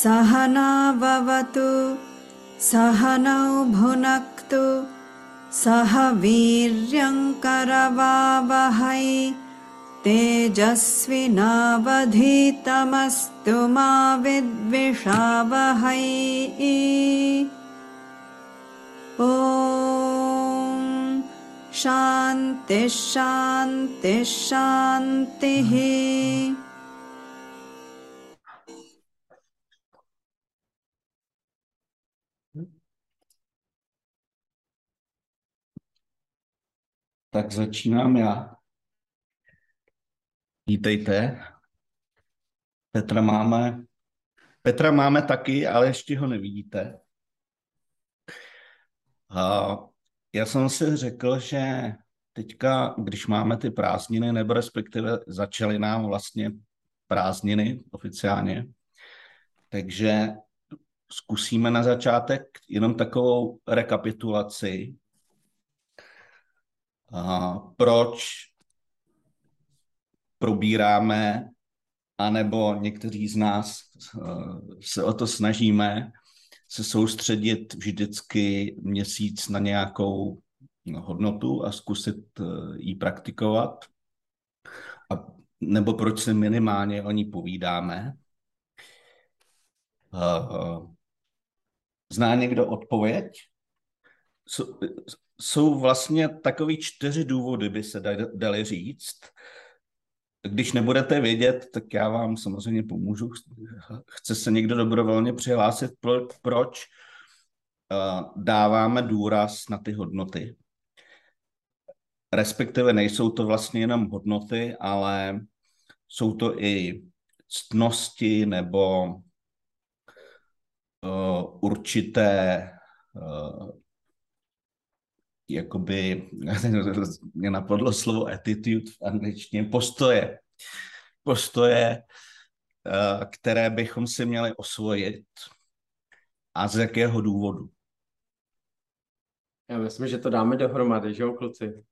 सहनाववतु सहनौ भुनक्तु सह वीर्यङ्करवावहै तेजस्विनावधीतमस्तु मा विद्विषावहै। ॐ शान्तिः शान्तिः शान्तिः Tak začínám já. Vítejte. Petra máme, Petra máme taky, ale ještě ho nevidíte. A já jsem si řekl, že teďka, když máme ty prázdniny, nebo respektive začaly nám vlastně prázdniny oficiálně, takže zkusíme na začátek jenom takovou rekapitulaci, a proč probíráme, anebo někteří z nás eh, se o to snažíme, se soustředit vždycky měsíc na nějakou hodnotu a zkusit eh, ji praktikovat. A, nebo proč se minimálně o ní povídáme. Eh, zná někdo odpověď? Jsou vlastně takový čtyři důvody, by se dali říct. Když nebudete vědět, tak já vám samozřejmě pomůžu. Chce se někdo dobrovolně přihlásit, proč eh, dáváme důraz na ty hodnoty. Respektive nejsou to vlastně jenom hodnoty, ale jsou to i ctnosti nebo uh, určité uh, jakoby, mě napadlo slovo attitude v angličtině, postoje. Postoje, eh, které bychom si měli osvojit. A z jakého důvodu? Já myslím, že to dáme dohromady, že jo, kluci?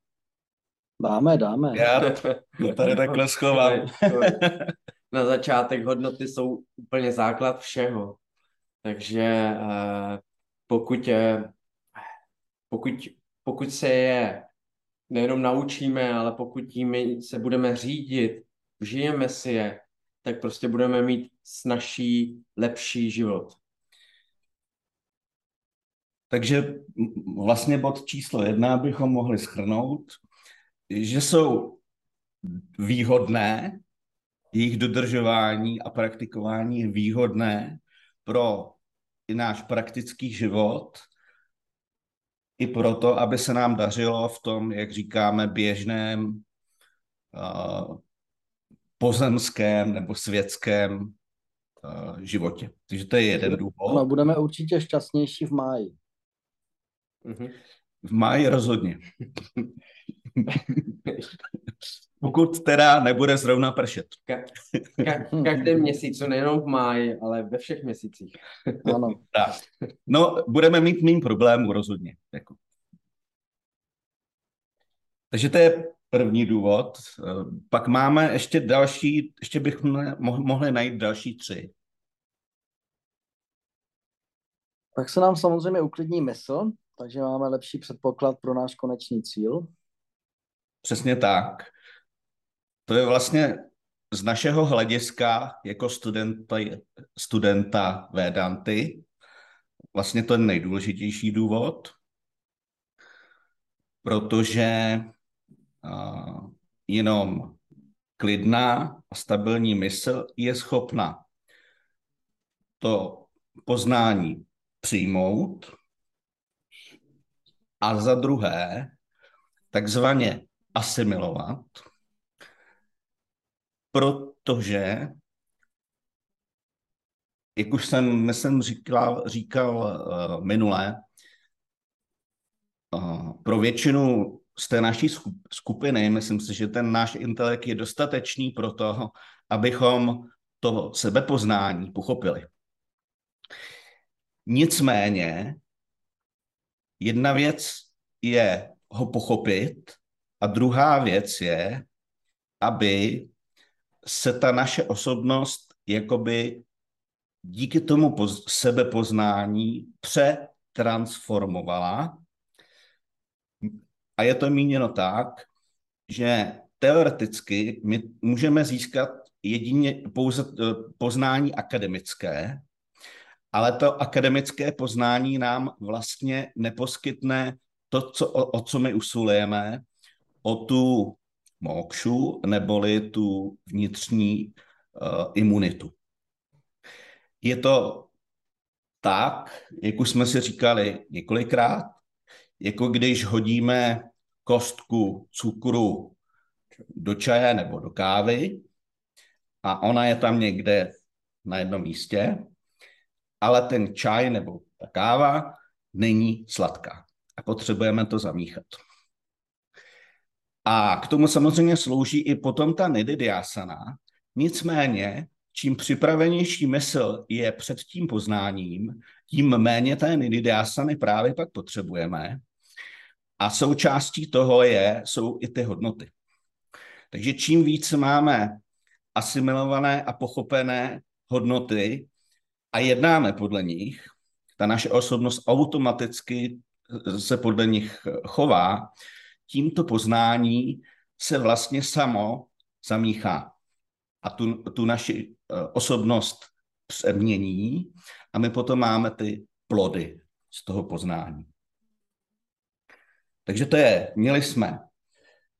Dáme, dáme. Já to tady takhle schovám. Na začátek hodnoty jsou úplně základ všeho. Takže eh, pokud, je, pokud pokud se je nejenom naučíme, ale pokud tím se budeme řídit, žijeme si je, tak prostě budeme mít snažší, lepší život. Takže vlastně bod číslo jedna bychom mohli schrnout, že jsou výhodné, jejich dodržování a praktikování je výhodné pro i náš praktický život i proto, aby se nám dařilo v tom, jak říkáme, běžném uh, pozemském nebo světském uh, životě. Takže to je jeden důvod. No, budeme určitě šťastnější v máji. Mhm. V máji rozhodně. Pokud teda nebude zrovna pršet. Ka- ka- každý měsíc, nejenom v máji, ale ve všech měsících. ano. Tak. No, budeme mít mým problémů rozhodně. Jako. Takže to je první důvod. Pak máme ještě další, ještě bychom mohli najít další tři. Tak se nám samozřejmě uklidní mysl, takže máme lepší předpoklad pro náš konečný cíl. Přesně tak. To je vlastně z našeho hlediska jako studenta, studenta Vedanty vlastně to je nejdůležitější důvod, protože uh, jenom klidná a stabilní mysl je schopna to poznání přijmout a za druhé takzvaně asimilovat protože, jak už jsem, jsem říkal, říkal uh, minule, uh, pro většinu z té naší skupiny, myslím si, že ten náš intelekt je dostatečný pro to, abychom to sebepoznání pochopili. Nicméně, jedna věc je ho pochopit a druhá věc je, aby se ta naše osobnost jakoby díky tomu poz, sebepoznání přetransformovala. A je to míněno tak, že teoreticky my můžeme získat jedině pouze eh, poznání akademické, ale to akademické poznání nám vlastně neposkytne to, co, o, o co my usilujeme, o tu mokšu, neboli tu vnitřní uh, imunitu. Je to tak, jak už jsme si říkali několikrát, jako když hodíme kostku cukru do čaje nebo do kávy a ona je tam někde na jednom místě, ale ten čaj nebo ta káva není sladká a potřebujeme to zamíchat. A k tomu samozřejmě slouží i potom ta nididiasana. Nicméně, čím připravenější mysl je před tím poznáním, tím méně té nididiasany právě pak potřebujeme. A součástí toho je, jsou i ty hodnoty. Takže čím víc máme asimilované a pochopené hodnoty a jednáme podle nich, ta naše osobnost automaticky se podle nich chová, tímto poznání se vlastně samo zamíchá a tu, tu naši eh, osobnost přemění a my potom máme ty plody z toho poznání. Takže to je, měli jsme,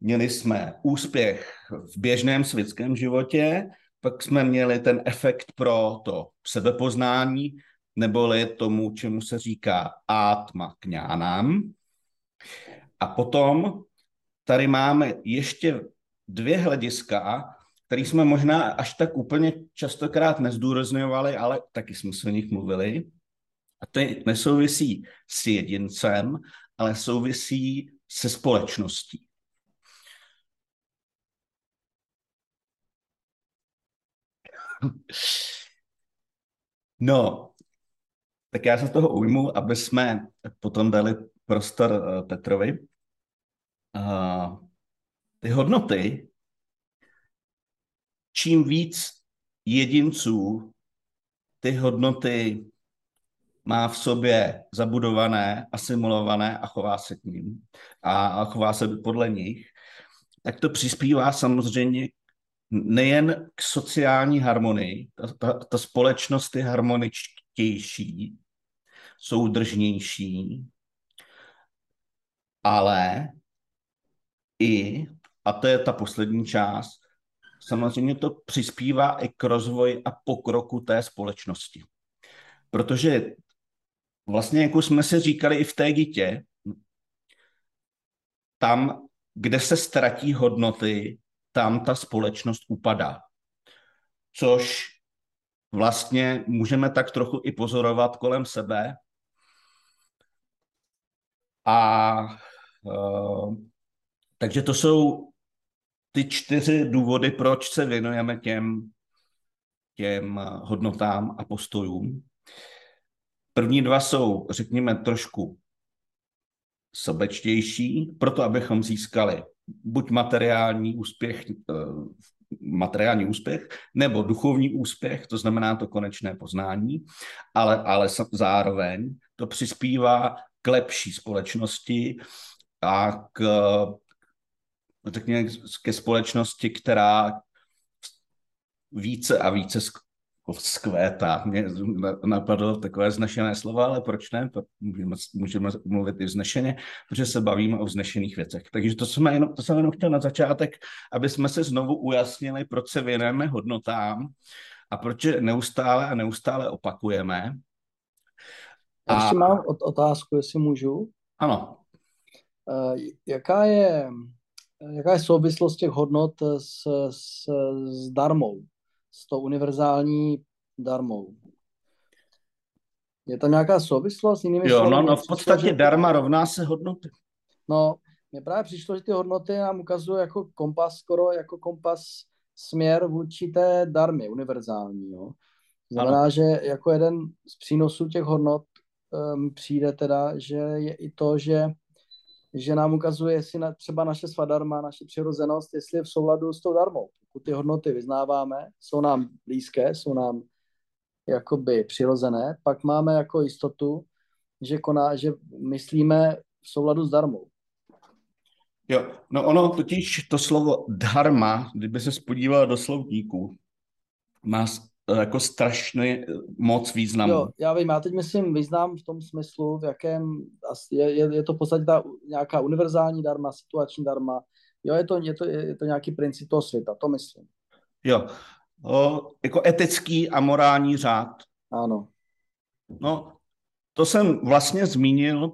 měli jsme úspěch v běžném světském životě, pak jsme měli ten efekt pro to sebepoznání, neboli tomu, čemu se říká átma kňánám. A potom tady máme ještě dvě hlediska, které jsme možná až tak úplně častokrát nezdůrazňovali, ale taky jsme se o nich mluvili. A to nesouvisí s jedincem, ale souvisí se společností. No, tak já se toho ujmu, aby jsme potom dali prostor eh, Petrovi. Uh, ty hodnoty, čím víc jedinců ty hodnoty má v sobě zabudované, asimilované a chová se k ním a, a chová se podle nich, tak to přispívá samozřejmě nejen k sociální harmonii, ta, ta, ta společnost je harmoničtější, soudržnější, ale i, a to je ta poslední část, samozřejmě to přispívá i k rozvoji a pokroku té společnosti. Protože vlastně, jako jsme si říkali i v té gitě, tam, kde se ztratí hodnoty, tam ta společnost upadá. Což vlastně můžeme tak trochu i pozorovat kolem sebe. A uh, takže to jsou ty čtyři důvody, proč se věnujeme těm, těm hodnotám a postojům. První dva jsou, řekněme, trošku sobečtější, proto abychom získali buď materiální úspěch, eh, materiální úspěch, nebo duchovní úspěch, to znamená to konečné poznání, ale, ale zároveň to přispívá k lepší společnosti a k, řekněme, ke společnosti, která více a více skvétá. Mě napadlo takové znešené slova, ale proč ne? Můžeme, můžeme mluvit i vznešeně, protože se bavíme o vznešených věcech. Takže to jsem, jenom, to jsem jenom chtěl na začátek, aby jsme se znovu ujasnili, proč se věnujeme hodnotám a proč neustále a neustále opakujeme. A... Ještě mám otázku, jestli můžu. Ano. Uh, jaká je, jaká je souvislost těch hodnot s, s, s darmou? s tou univerzální darmou. Je tam nějaká souvislost s jinými Jo, no, no v podstatě že... darma rovná se hodnoty. No, mně právě přišlo, že ty hodnoty nám ukazují jako kompas, skoro jako kompas směr vůči té darmy, univerzální. Jo. Znamená, ano. že jako jeden z přínosů těch hodnot um, přijde teda, že je i to, že že nám ukazuje, jestli na, třeba naše svadarma, naše přirozenost, jestli je v souladu s tou darmou. Pokud ty hodnoty vyznáváme, jsou nám blízké, jsou nám jakoby přirozené, pak máme jako jistotu, že, koná, že myslíme v souladu s darmou. Jo, no ono totiž to slovo dharma, kdyby se spodíval do slovníků, má jako strašně moc významu. Jo, já vím, já teď myslím význam v tom smyslu, v jakém je, je, je to v podstatě ta nějaká univerzální darma, situační darma. Jo, je to, je to, je to nějaký princip toho světa, to myslím. Jo, o, jako etický a morální řád. Ano. No, to jsem vlastně zmínil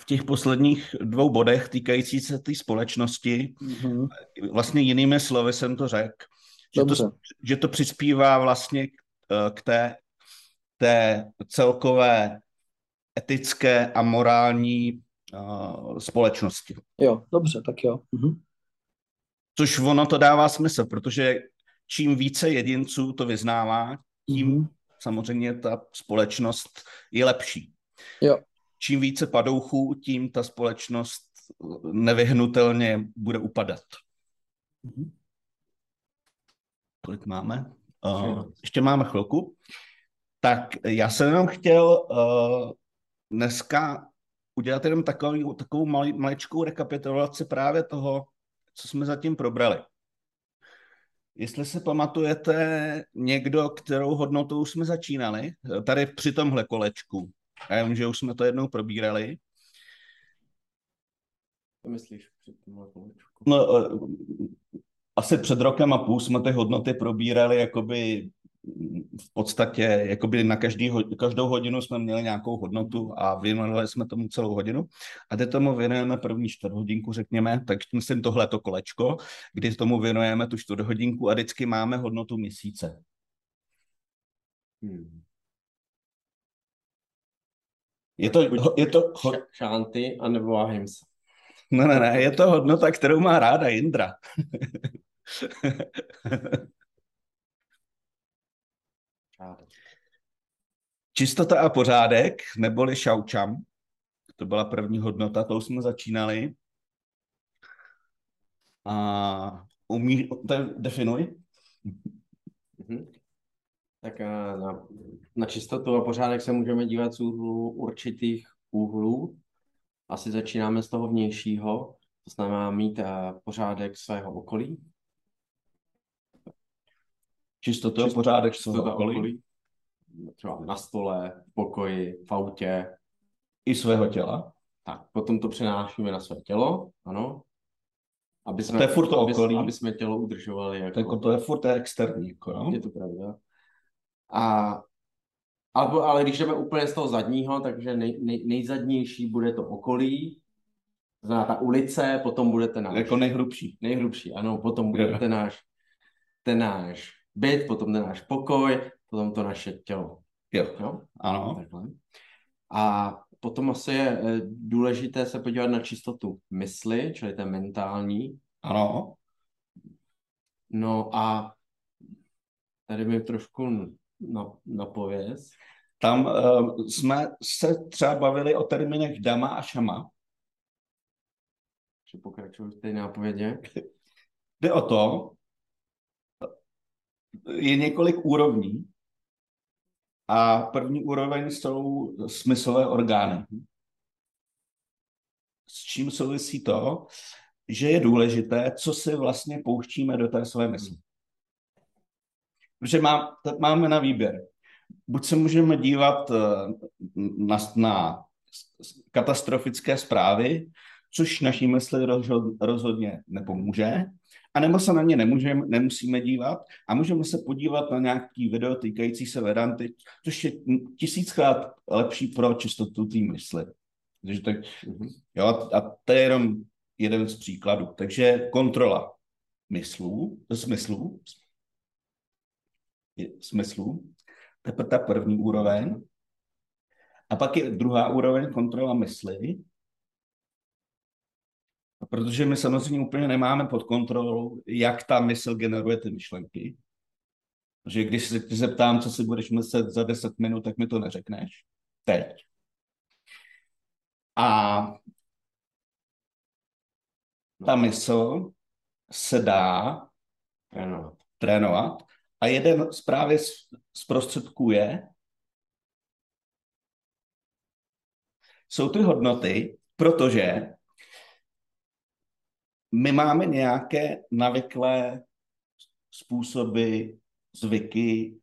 v těch posledních dvou bodech týkající se té společnosti. Mhm. Vlastně jinými slovy jsem to řekl, že to, že to přispívá vlastně k, eh, k té, té celkové etické a morální uh, společnosti. Jo, dobře, tak jo. Mhm. Což ono to dává smysl, protože čím více jedinců to vyznává, tím Mhm. samozřejmě ta společnost je lepší. Jo. Čím více padouchů, tím ta společnost nevyhnutelně bude upadat. Mhm. Kolik máme? Uh, ještě máme chvilku. Tak já jsem jenom chtěl uh, dneska udělat jenom takovou, takovou mali, maličkou rekapitulaci právě toho, co jsme zatím probrali. Jestli se pamatujete někdo, kterou hodnotou jsme začínali, tady při tomhle kolečku, já vím, že už jsme to jednou probírali, To myslíš při tomhle kolečku? No, eh, asi před rokem a půl jsme ty hodnoty probírali jakoby v podstatě, jakoby na každý, každou hodinu jsme měli nějakou hodnotu a věnovali jsme tomu celou hodinu. A teď tomu věnujeme první čtvrt hodinku, řekněme, tak myslím tohleto kolečko, kdy tomu věnujeme tu čtvrt hodinku a vždycky máme hodnotu měsíce. Hmm. Je to, je to, Šanty anebo Ahimsa. Ne, ne, ne, je to hodnota, kterou má ráda Indra. Šádek. Čistota a pořádek, neboli šaučam, to byla první hodnota, tou jsme začínali. A umí, definuj. Mhm. Tak a na, na čistotu a pořádek se můžeme dívat z úhlu určitých úhlů. Asi začínáme z toho vnějšího, to znamená mít eh, pořádek svého okolí. Čistota a pořádek svého Čistota okolí. Třeba na stole, v pokoji, v autě. I svého těla. Tak, potom to přenášíme na své tělo, ano. Aby jsme, To je furt to aby, okolí. aby jsme tělo udržovali jako... Tak to je furt externí. Jako, no? Je to pravda. A, ale, ale když jdeme úplně z toho zadního, takže nej, nej, nejzadnější bude to okolí, to znamená ta ulice, potom bude ten náš Jako nejhrubší. nejhrubší, ano, potom bude ten náš, ten náš byt, potom ten náš pokoj, potom to naše tělo. Jo, Jo? ano. Takhle. A potom asi je eh, důležité se podívat na čistotu mysli, čili té mentální. Ano. No a tady mi trošku na, napověz. Tam uh, jsme se třeba bavili o termínech dama a šama. že pokračuju v té nápovědě. Jde o to, je několik úrovní a první úroveň jsou smyslové orgány. S čím souvisí to, že je důležité, co si vlastně pouštíme do té své mysli. Protože má, máme na výběr. Buď se můžeme dívat eh, na, na katastrofické zprávy, což naší mysli rozhod, rozhodně nepomůže, a nebo se na ně nemůžeme, nemusíme dívat a můžeme se podívat na nějaký video týkající se Vedanty, což je tisíckrát lepší pro čistotu té mysli. Takže tak, jo, a to je jenom jeden z příkladů. Takže kontrola myslů, smyslů, to je ta první úroveň. A pak je druhá úroveň kontrola mysli, a protože my samozřejmě úplně nemáme pod kontrolou, jak ta mysl generuje ty myšlenky. Že když se tě zeptám, co si budeš myslet za 10 minut, tak mi to neřekneš. Teď. A ta mysl se dá Trénovat. trénovat A jeden z právě z, prostředků je, jsou ty hodnoty, protože my máme nějaké navyklé způsoby, zvyky,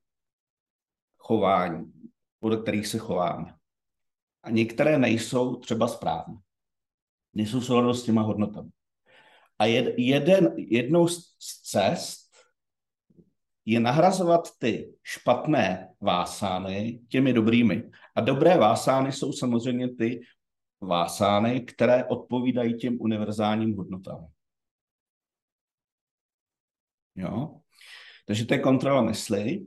chování, podle kterých se chováme. A některé nejsou třeba správné. Nejsou souladu s těma hodnotami. A jed, jeden, jednou z cest je nahrazovat ty špatné vásány těmi dobrými. A dobré vásány jsou samozřejmě ty vásány, které odpovídají těm univerzálním hodnotám. Jo? Takže to je kontrola mysli.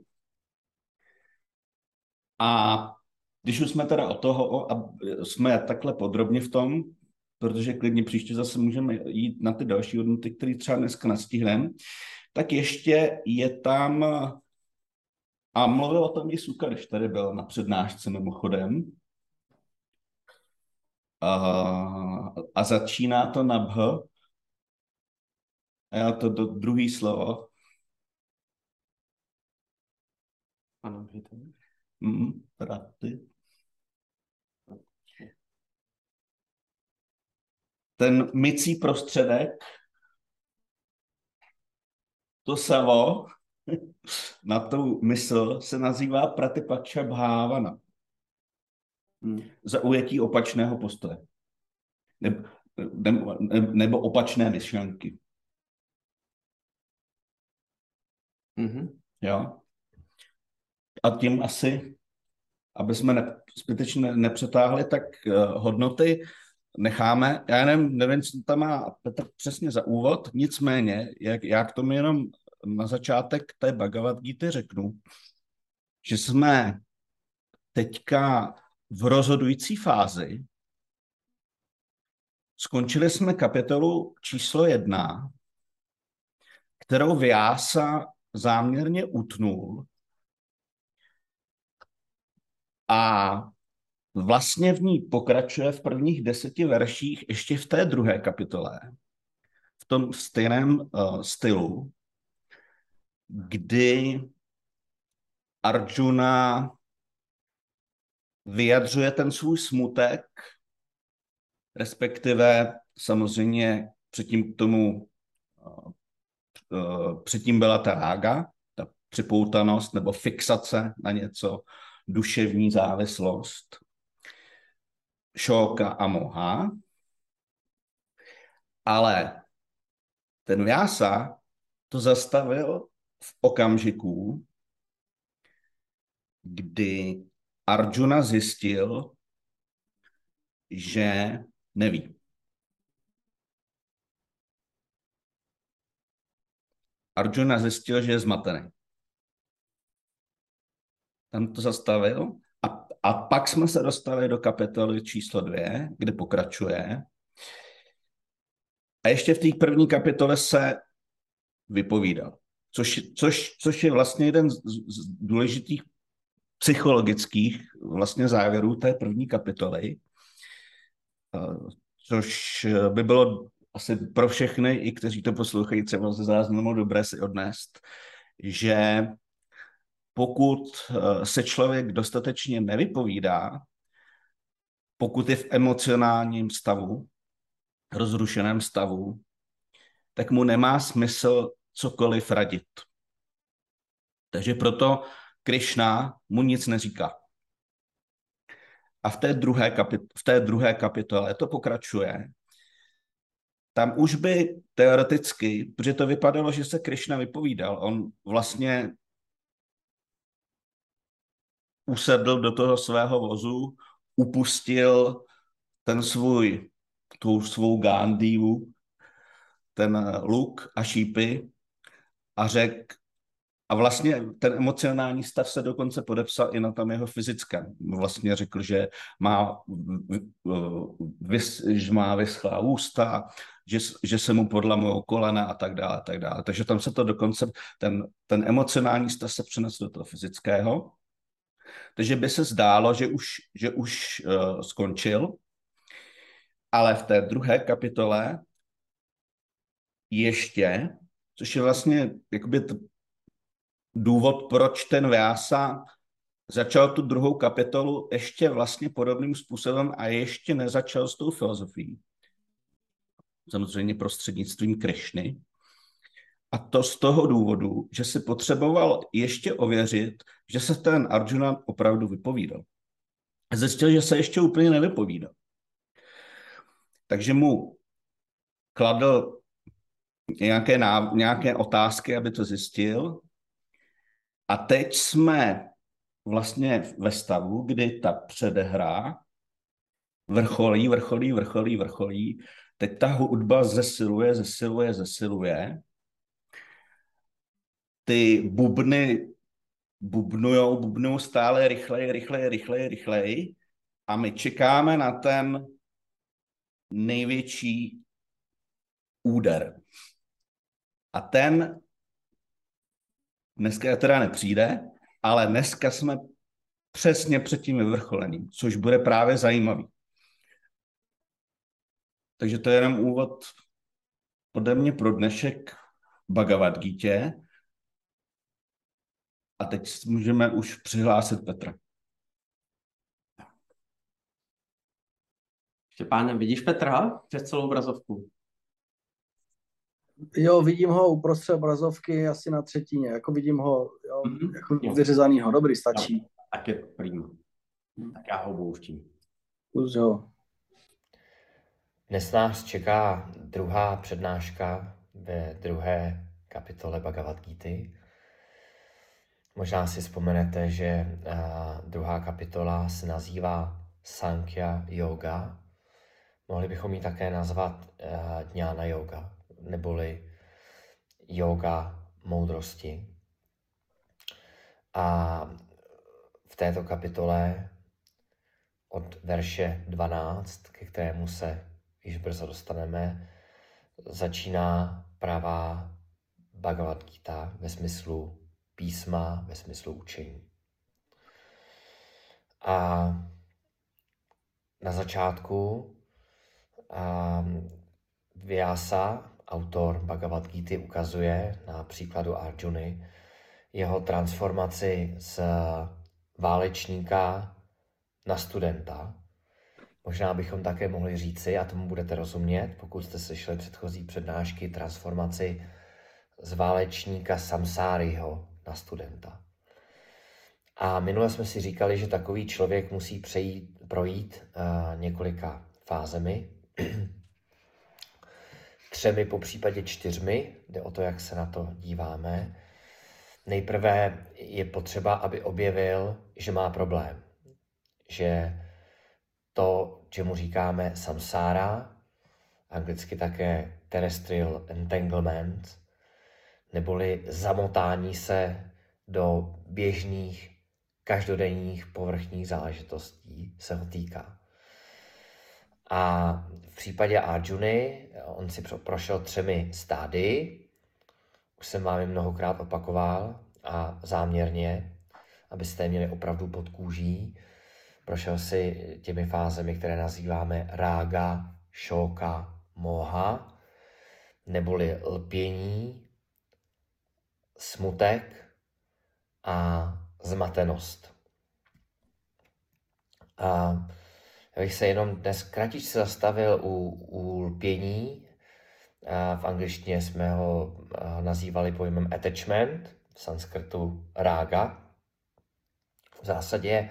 A když už jsme teda o toho a jsme takhle podrobně v tom, protože klidně příště zase můžeme jít na ty další hodnoty, které třeba dneska nestihneme, tak ještě je tam, a mluvil o tom i Suka, když tady byl na přednášce mimochodem, a, a začíná to na bh, a já to do druhý slovo. Ano, to. Mm, praty. Ten mycí prostředek, to savo na tu mysl se nazývá pratipača bhávana. Hmm. Zaujetí opačného postoje. Nebo, nebo, nebo opačné myšlenky. Mm-hmm. Jo? A tím asi, aby jsme ne, zbytečně nepřetáhli, tak uh, hodnoty necháme. Já nevím, nevím, co tam má Petr přesně za úvod, nicméně, jak, já k tomu jenom na začátek té Bhagavad Gita řeknu, že jsme teďka v rozhodující fázi. Skončili jsme kapitolu číslo jedna, kterou Vyása záměrně utnul a vlastně v ní pokračuje v prvních deseti verších ještě v té druhé kapitole, v tom stejném uh, stylu, kdy Arjuna vyjadřuje ten svůj smutek, respektive samozřejmě předtím k tomu uh, uh, předtím byla ta rága, ta připoutanost nebo fixace na něco, duševní závislost, šoka a moha, ale ten Vyasa to zastavil v okamžiku, kdy Arjuna zjistil, že neví. Arjuna zjistil, že je zmatený. Tam to zastavil a, pak jsme se dostali do kapitoly číslo dvě, kde pokračuje. A ještě v té první kapitole se vypovídal. Což, což, což je vlastně jeden z, z důležitých psychologických vlastně závěrů té první kapitoly, což by bylo asi pro všechny, i kteří to poslouchají třeba ze záznamu, dobré si odnést, že pokud eh, se člověk dostatečně nevypovídá, pokud je v emocionálním stavu, rozrušeném stavu, tak mu nemá smysl cokoliv radit. Takže proto Krishna mu nic neříká. A v té druhé, kapit- v té druhé kapitole to pokračuje. Tam už by teoreticky, protože to vypadalo, že se Krishna vypovídal, on vlastně usedl do toho svého vozu, upustil ten svůj, tu svou Gandhiu, ten luk a šípy a řekl, a vlastně ten emocionální stav se dokonce podepsal i na tom jeho fyzickém. Vlastně řekl, že má, vys, že má vyschlá ústa, že, že se mu podlamují kolena a tak dále, a tak dále. Takže tam se to dokonce, ten, ten emocionální stav se přenesl do toho fyzického. Takže by se zdálo, že už, že už uh, skončil, ale v té druhé kapitole ještě, což je vlastně jakoby důvod, proč ten Vyasa začal tu druhou kapitolu ještě vlastně podobným způsobem a ještě nezačal s tou filozofií. Samozřejmě prostřednictvím Krišny. A to z toho důvodu, že si potřeboval ještě ověřit, že se ten Arjuna opravdu vypovídal. Zjistil, že se ještě úplně nevypovídal. Takže mu kladl nějaké, náv- nějaké otázky, aby to zjistil. A teď jsme vlastně ve stavu, kdy ta předehra vrcholí, vrcholí, vrcholí, vrcholí. Teď ta hudba zesiluje, zesiluje, zesiluje. Ty bubny bubnujou, bubnujou stále rychleji, rychleji, rychleji, rychleji a my čekáme na ten největší úder. A ten dneska teda nepřijde, ale dneska jsme přesně před tím vyvrcholením, což bude právě zajímavý. Takže to je jenom úvod ode mě pro dnešek Bhagavad Gita. A teď můžeme už přihlásit Petra. Štěpáne, vidíš Petra přes celou obrazovku? Jo, vidím ho uprostřed obrazovky asi na třetině, jako vidím ho jo, Mhm. jako Jo. vyřezanýho, dobrý, stačí. Tak je to prima. Tak já ho pouštím. Plus, jo. Dnes nás čeká druhá přednáška ve druhé kapitole Bhagavad Gita. Možná si vzpomenete, že a, druhá kapitola se nazývá Sankhya Yoga. Mohli bychom ji také nazvat a, Jnana Yoga, neboli yoga moudrosti. A v této kapitole od verše 12, ke kterému se již brzo dostaneme, začíná pravá Bhagavad Gita ve smyslu písma, ve smyslu učení. A na začátku Vyasa, autor Bhagavad Gita, ukazuje na příkladu Arjuny jeho transformaci z válečníka na studenta. Možná bychom také mohli říci, a tomu budete rozumět, pokud jste slyšeli předchozí přednášky, transformaci z válečníka samsáriho na studenta. A minule jsme si říkali, že takový člověk musí přejít, projít uh, několika fázemi. Třemi, po případě čtyřmi, jde o to, jak se na to díváme. Nejprve je potřeba, aby objevil, že má problém. Že to, čemu říkáme samsára, anglicky také terrestrial entanglement, neboli zamotání se do běžných, každodenních povrchních záležitostí se ho týká. A v případě Arjuny, on si prošel třemi stády, už jsem vám je mnohokrát opakoval a záměrně, abyste je měli opravdu pod kůží. Prošel si těmi fázemi, které nazýváme rága, šoka, moha, neboli lpění, smutek a zmatenost. A já bych se jenom dnes kratičce zastavil u, u lpění. A v angličtině jsme ho nazývali pojmem attachment, v sanskrtu rága. V zásadě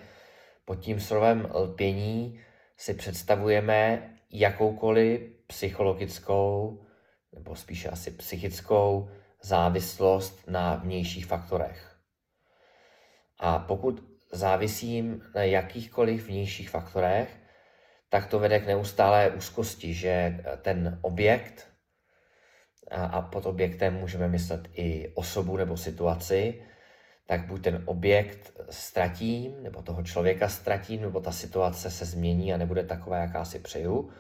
pod tím slovem lpění si představujeme jakoukoliv psychologickou, nebo spíše asi psychickou závislost na vnějších faktorech. A pokud závisím na jakýchkoliv vnějších faktorech, tak to vede k neustálé úzkosti, že ten objekt, a pod objektem můžeme myslet i osobu nebo situaci, tak buď ten objekt ztratím, nebo toho člověka ztratím, nebo ta situace se změní a nebude taková, jaká si přeju.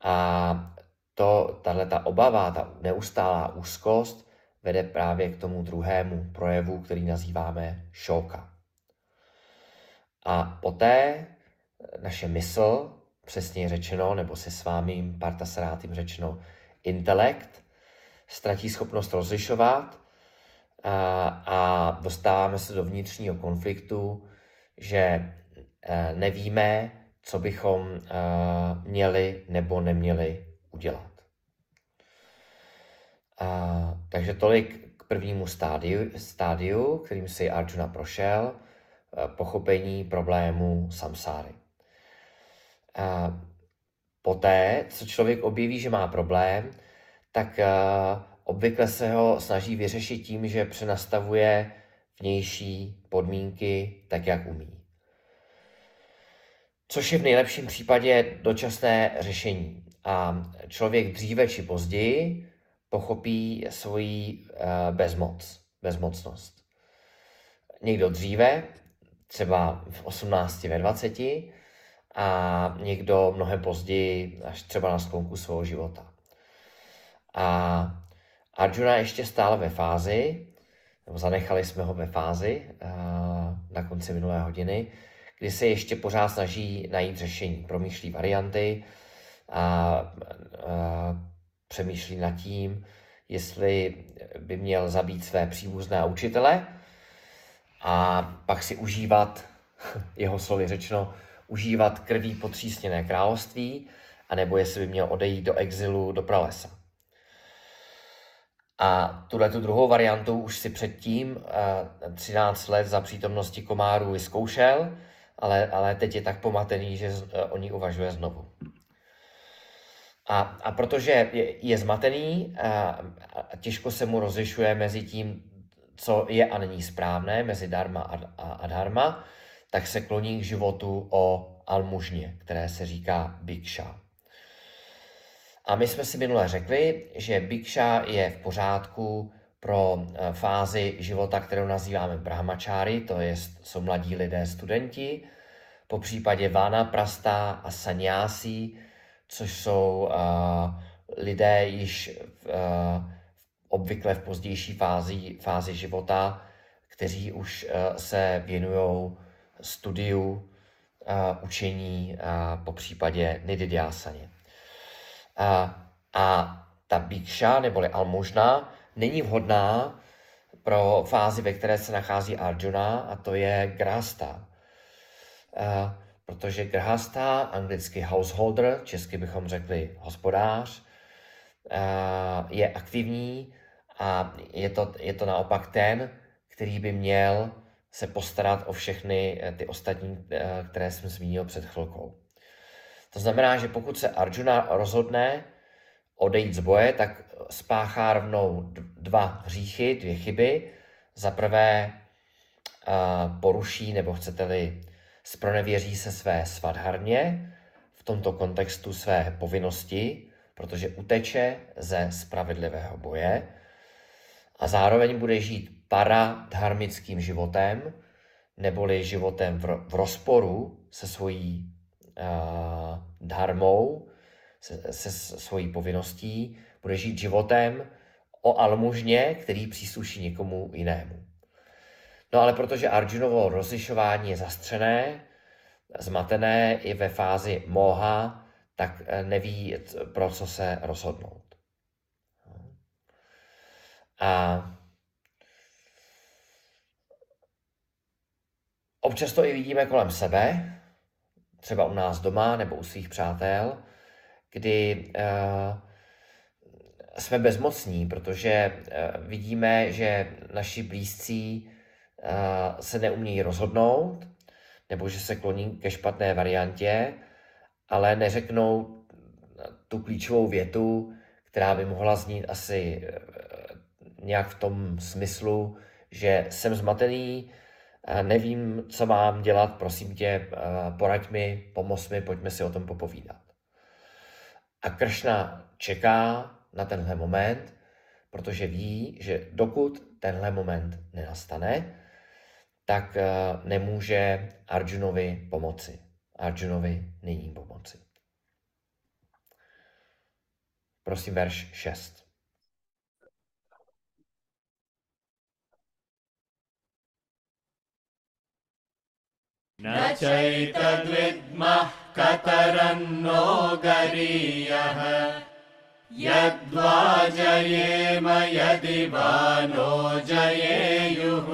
A to, tahle ta obava, ta neustálá úzkost vede právě k tomu druhému projevu, který nazýváme šoka. A poté naše mysl, přesně řečeno, nebo se s vámi řečeno, intelekt, ztratí schopnost rozlišovat a, a dostáváme se do vnitřního konfliktu, že eh, nevíme, co bychom eh, měli nebo neměli udělat. A, takže tolik k prvnímu stádiu, stádiu, kterým si Arjuna prošel, pochopení problému samsáry. A poté, co člověk objeví, že má problém, tak obvykle se ho snaží vyřešit tím, že přenastavuje vnější podmínky tak, jak umí. Což je v nejlepším případě dočasné řešení. A člověk dříve či později pochopí svoji bezmoc, bezmocnost. Někdo dříve, třeba v 18, ve 20, a někdo mnohem později, až třeba na sklonku svého života. A Arjuna ještě stále ve fázi, nebo zanechali jsme ho ve fázi na konci minulé hodiny, kdy se ještě pořád snaží najít řešení, promýšlí varianty a, a přemýšlí nad tím, jestli by měl zabít své příbuzné a učitele a pak si užívat, jeho slovy řečeno, užívat krví potřísněné království, anebo jestli by měl odejít do exilu do pralesa. A tuhle tu druhou variantu už si předtím 13 let za přítomnosti komárů vyzkoušel, ale, ale teď je tak pomatený, že o ní uvažuje znovu. A, a protože je, je zmatený a, a těžko se mu rozlišuje mezi tím, co je a není správné, mezi dharma a, a, a dharma, tak se kloní k životu o almužně, které se říká bikša. A my jsme si minule řekli, že bikša je v pořádku pro eh, fázi života, kterou nazýváme brahmačáry, to je, jsou mladí lidé, studenti, po případě vána prasta a sanyásí, což jsou uh, lidé již uh, obvykle v pozdější fázi, fázi života, kteří už uh, se věnují studiu, uh, učení, uh, po případě nididyasaně. A, a ta bíkša, neboli almužna, není vhodná pro fázi, ve které se nachází Arjuna, a to je grasta. A, protože grasta, anglicky householder, česky bychom řekli hospodář, je aktivní a je to, je to naopak ten, který by měl se postarat o všechny eh, ty ostatní, eh, které jsem zmínil před chvilkou. To znamená, že pokud se Arjuna rozhodne odejít z boje, tak spáchá rovnou dva hříchy, dvě chyby. Za prvé poruší, nebo chcete-li, spronevěří se své svadharně, v tomto kontextu své povinnosti, protože uteče ze spravedlivého boje a zároveň bude žít paradharmickým životem, neboli životem v rozporu se svojí uh, dharmou, se, se svojí povinností, bude žít životem o almužně, který přísluší někomu jinému. No ale protože Arjunovo rozlišování je zastřené, zmatené i ve fázi moha, tak eh, neví, pro co se rozhodnout. A občas to i vidíme kolem sebe, třeba u nás doma nebo u svých přátel, kdy uh, jsme bezmocní, protože uh, vidíme, že naši blízcí se neumějí rozhodnout, nebo že se kloní ke špatné variantě, ale neřeknou tu klíčovou větu, která by mohla znít asi nějak v tom smyslu, že jsem zmatený, nevím, co mám dělat, prosím tě, poraď mi, pomoz mi, pojďme si o tom popovídat. A Kršna čeká na tenhle moment, protože ví, že dokud tenhle moment nenastane, tak nemůže Arjunovi pomoci. Arjunovi není pomoci. Prosím, verš 6. न चैतद्विद्मः कतरन्नो गरीयः यद्वा जयेम यदि वा नो जयेयुः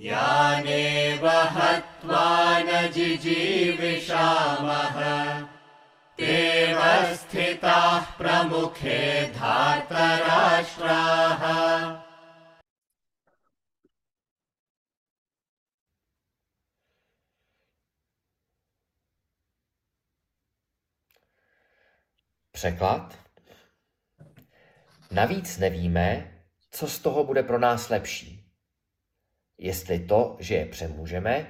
यानेव हत्वा न जिजीविषामः तेव स्थिताः प्रमुखे धार्तराष्ट्राः Překlad. Navíc nevíme, co z toho bude pro nás lepší. Jestli to, že je přemůžeme,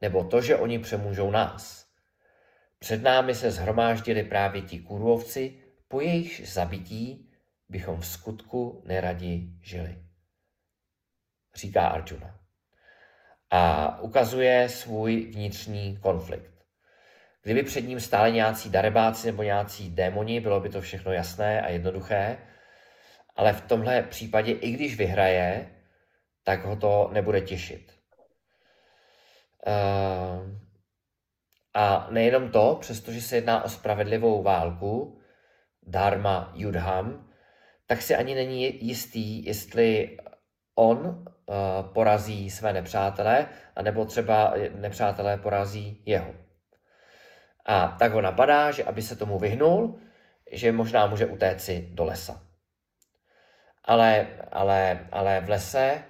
nebo to, že oni přemůžou nás. Před námi se zhromáždili právě ti kůrovci, po jejich zabití bychom v skutku neradi žili. Říká Arjuna. A ukazuje svůj vnitřní konflikt. Kdyby před ním stáli nějací darebáci nebo nějací démoni, bylo by to všechno jasné a jednoduché, ale v tomhle případě, i když vyhraje, tak ho to nebude těšit. Uh, a nejenom to, přestože se jedná o spravedlivou válku, Dharma Yudham, tak si ani není jistý, jestli on uh, porazí své nepřátele, anebo třeba nepřátelé porazí jeho. A tak ho napadá, že aby se tomu vyhnul, že možná může utéci do lesa. Ale, ale, ale v lese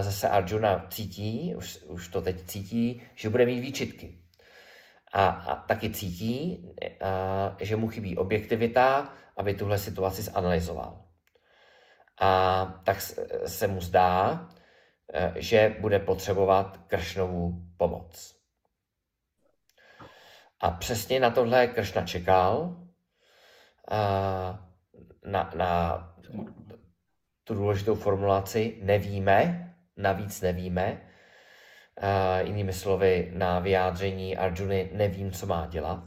zase Arjuna cítí, už, už to teď cítí, že bude mít výčitky. A, a taky cítí, uh, že mu chybí objektivita, aby tuhle situaci zanalizoval. A tak se mu zdá, uh, že bude potřebovat Kršnovu pomoc. A přesně na tohle Kršna čekal, na, na tu důležitou formulaci nevíme, navíc nevíme, jinými slovy na vyjádření Arjuny nevím, co má dělat.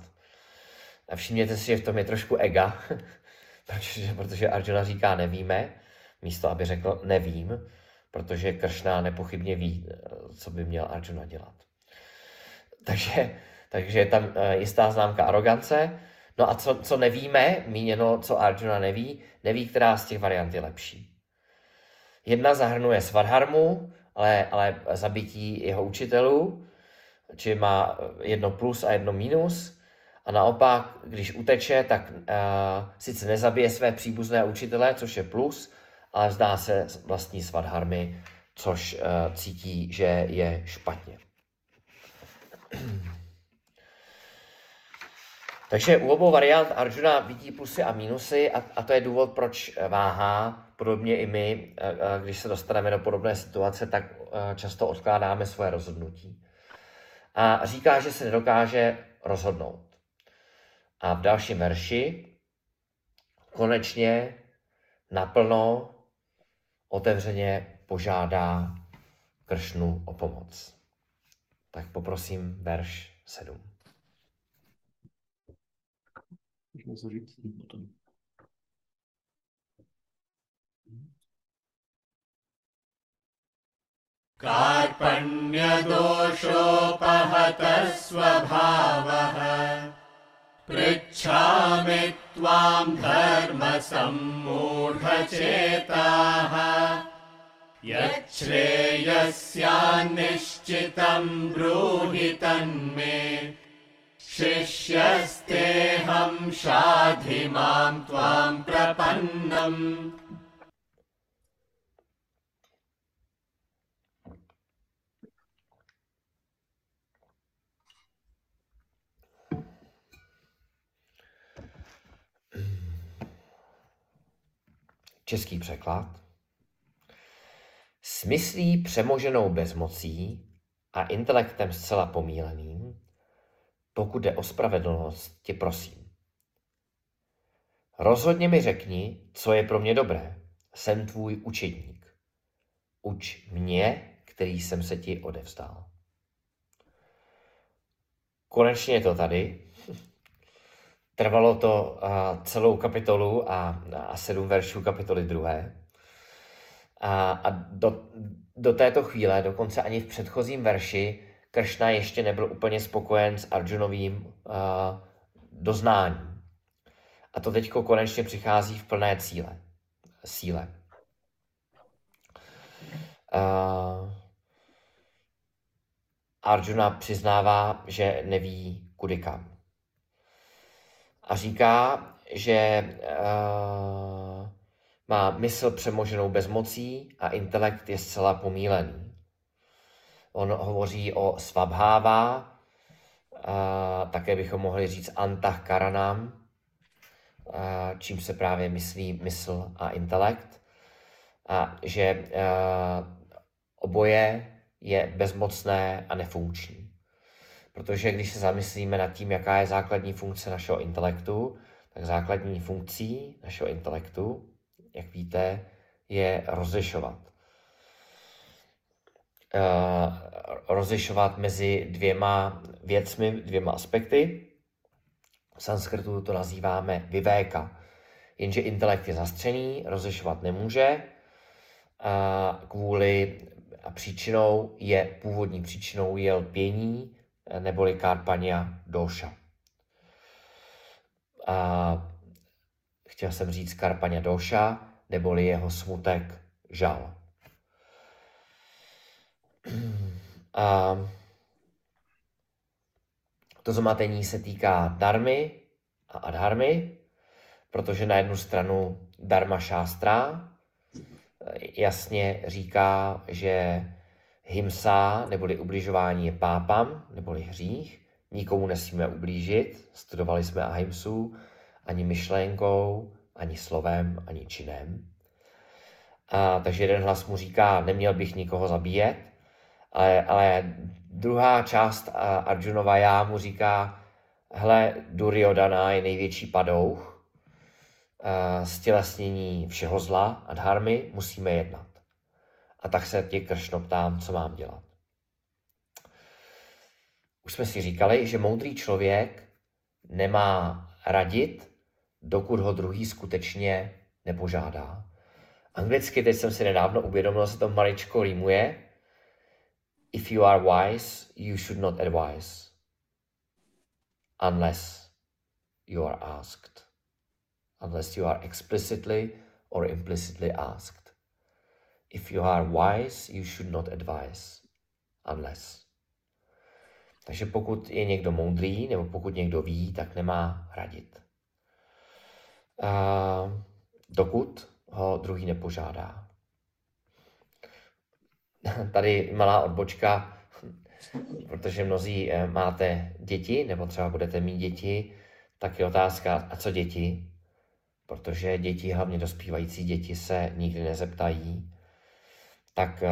A všimněte si, že v tom je trošku ega, protože, protože Arjuna říká nevíme, místo aby řekl nevím, protože Kršna nepochybně ví, co by měl Arjuna dělat. Takže takže je tam eh, jistá známka arogance. No a co, co nevíme, míněno, co Arjuna neví, neví, která z těch variant je lepší. Jedna zahrnuje Svadharmu, ale, ale zabití jeho učitelů, či má jedno plus a jedno minus. A naopak, když uteče, tak uh, sice nezabije své příbuzné učitele, což je plus, ale zdá se vlastní svadharmy, což uh, cítí, že je špatně. Takže u obou variant Arjuna vidí plusy a mínusy a, a to je důvod, proč váhá. Podobně i my, když se dostaneme do podobné situace, tak často odkládáme svoje rozhodnutí. A říká, že se nedokáže rozhodnout. A v dalším verši konečně naplno otevřeně požádá Kršnu o pomoc. Tak poprosím verš 7. Můžeme říct potom. कार्पण्यदोषोपहतः स्वभावः पृच्छामि त्वाम् धर्मसम्मूढचेताः यच्छ्रेयस्यान्निश्चितम् ब्रूहि तन्मे शिष्यस्तेऽहं शाधि मां त्वां प्रपन्नम् Český překlad. Smyslí přemoženou bezmocí a intelektem zcela pomíleným, pokud jde o spravedlnost, tě prosím. Rozhodně mi řekni, co je pro mě dobré. Jsem tvůj učedník. Uč mě, který jsem se ti odevzdal. Konečně je to tady. Trvalo to celou kapitolu a, sedm veršů kapitoly druhé. A, a do, do této chvíle, dokonce ani v předchozím verši, Kršna ještě nebyl úplně spokojen s Arjunovým uh, doznáním. A to teď konečně přichází v plné cíle, síle. Uh, Arjuna přiznává, že neví kudy kam. A říká, že uh, má mysl přemoženou bezmocí a intelekt je zcela pomílený. On hovoří o svabháva, uh, také bychom mohli říct antah karanám, uh, čím se právě myslí mysl a intelekt. A že uh, oboje je bezmocné a nefunkční. Protože když se zamyslíme nad tím, jaká je základní funkce našeho intelektu, tak základní funkcí našeho intelektu, jak víte, je rozlišovat. Uh, rozlišovat mezi dvěma věcmi, dvěma aspekty. V sanskrtu to nazýváme vivéka. Jenže intelekt je zastřený, rozlišovat nemůže, uh, kvůli a příčinou je, původní příčinou je lpění, neboli karpania doša. A chtěl jsem říct karpania doša, neboli jeho smutek žal. A to zmatení se týká darmy a adharmy, protože na jednu stranu dharma šástra jasně říká, že himsa neboli ubližování je pápam, neboli hřích. Nikomu nesmíme ublížit. Studovali jsme ahimsu ani myšlenkou, ani slovem, ani činem. A, takže jeden hlas mu říká, neměl bych nikoho zabíjet, ale, ale druhá část Arjunova já mu říká, hele, Duryodhana je největší padouch, stělesnění všeho zla a dharmy, musíme jednat. A tak se tě Kršno ptám, co mám dělat. Už jsme si říkali, že moudrý člověk nemá radit, dokud ho druhý skutečně nepožádá. Anglicky, teď jsem si nedávno uvědomil, se to maličko rýmuje. If you are wise, you should not advise. Unless you are asked unless you are explicitly or implicitly asked. If you are wise, you should not advise, unless. Takže pokud je někdo moudrý, nebo pokud někdo ví, tak nemá radit. A dokud ho druhý nepožádá. Tady malá odbočka, protože mnozí eh, máte děti, nebo třeba budete mít děti, tak je otázka, a co děti? protože děti, hlavně dospívající děti, se nikdy nezeptají, tak eh,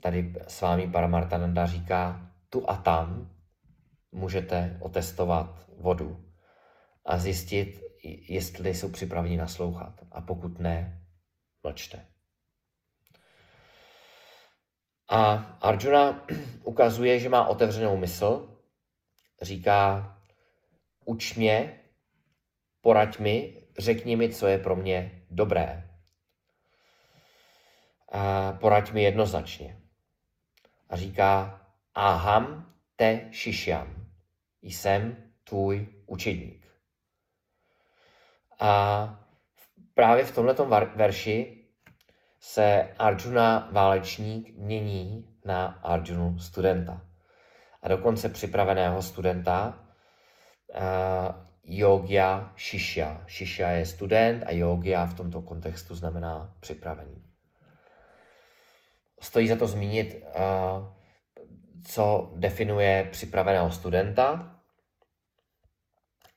tady s vámi Paramartananda říká, tu a tam můžete otestovat vodu a zjistit, jestli jsou připraveni naslouchat. A pokud ne, mlčte. A Arjuna ukazuje, že má otevřenou mysl, říká, uč mě, poraď mi, řekni mi, co je pro mě dobré. A poraď mi jednoznačně. A říká, aham te šišyam, jsem tvůj učedník. A právě v tomto verši se Arjuna válečník mění na Arjunu studenta. A dokonce připraveného studenta yogia shishya. Shishya je student a yogia v tomto kontextu znamená připravený. Stojí za to zmínit, co definuje připraveného studenta.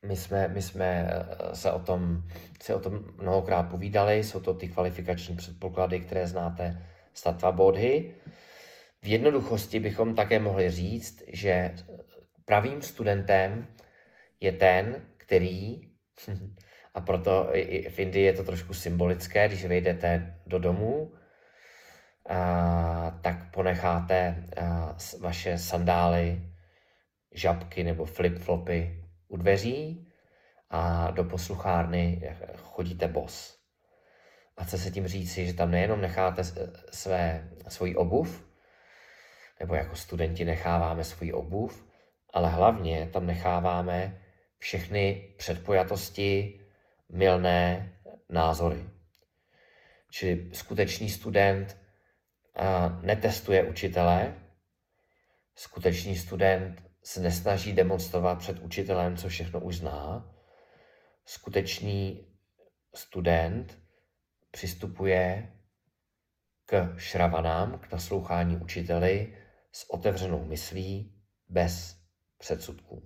My jsme, my jsme e, se o tom, se o tom mnohokrát povídali, jsou to ty kvalifikační předpoklady, které znáte z Tattva Bodhi. V jednoduchosti bychom také mohli říct, že pravým studentem je ten, který, a proto i v Indii je to trošku symbolické, když vejdete do domu, a, tak ponecháte a, vaše sandály, žabky nebo flip-flopy u dveří a do posluchárny chodíte bos. A chce se tím říci, že tam nejenom necháte své, svoji obuv, nebo jako studenti necháváme svoji obuv, ale hlavně tam necháváme všechny předpojatosti, milné názory. Čili skutečný student netestuje učitele, skutečný student se nesnaží demonstrovat před učitelem, co všechno už zná. Skutečný student přistupuje k šravanám, k naslouchání učiteli s otevřenou myslí, bez předsudků.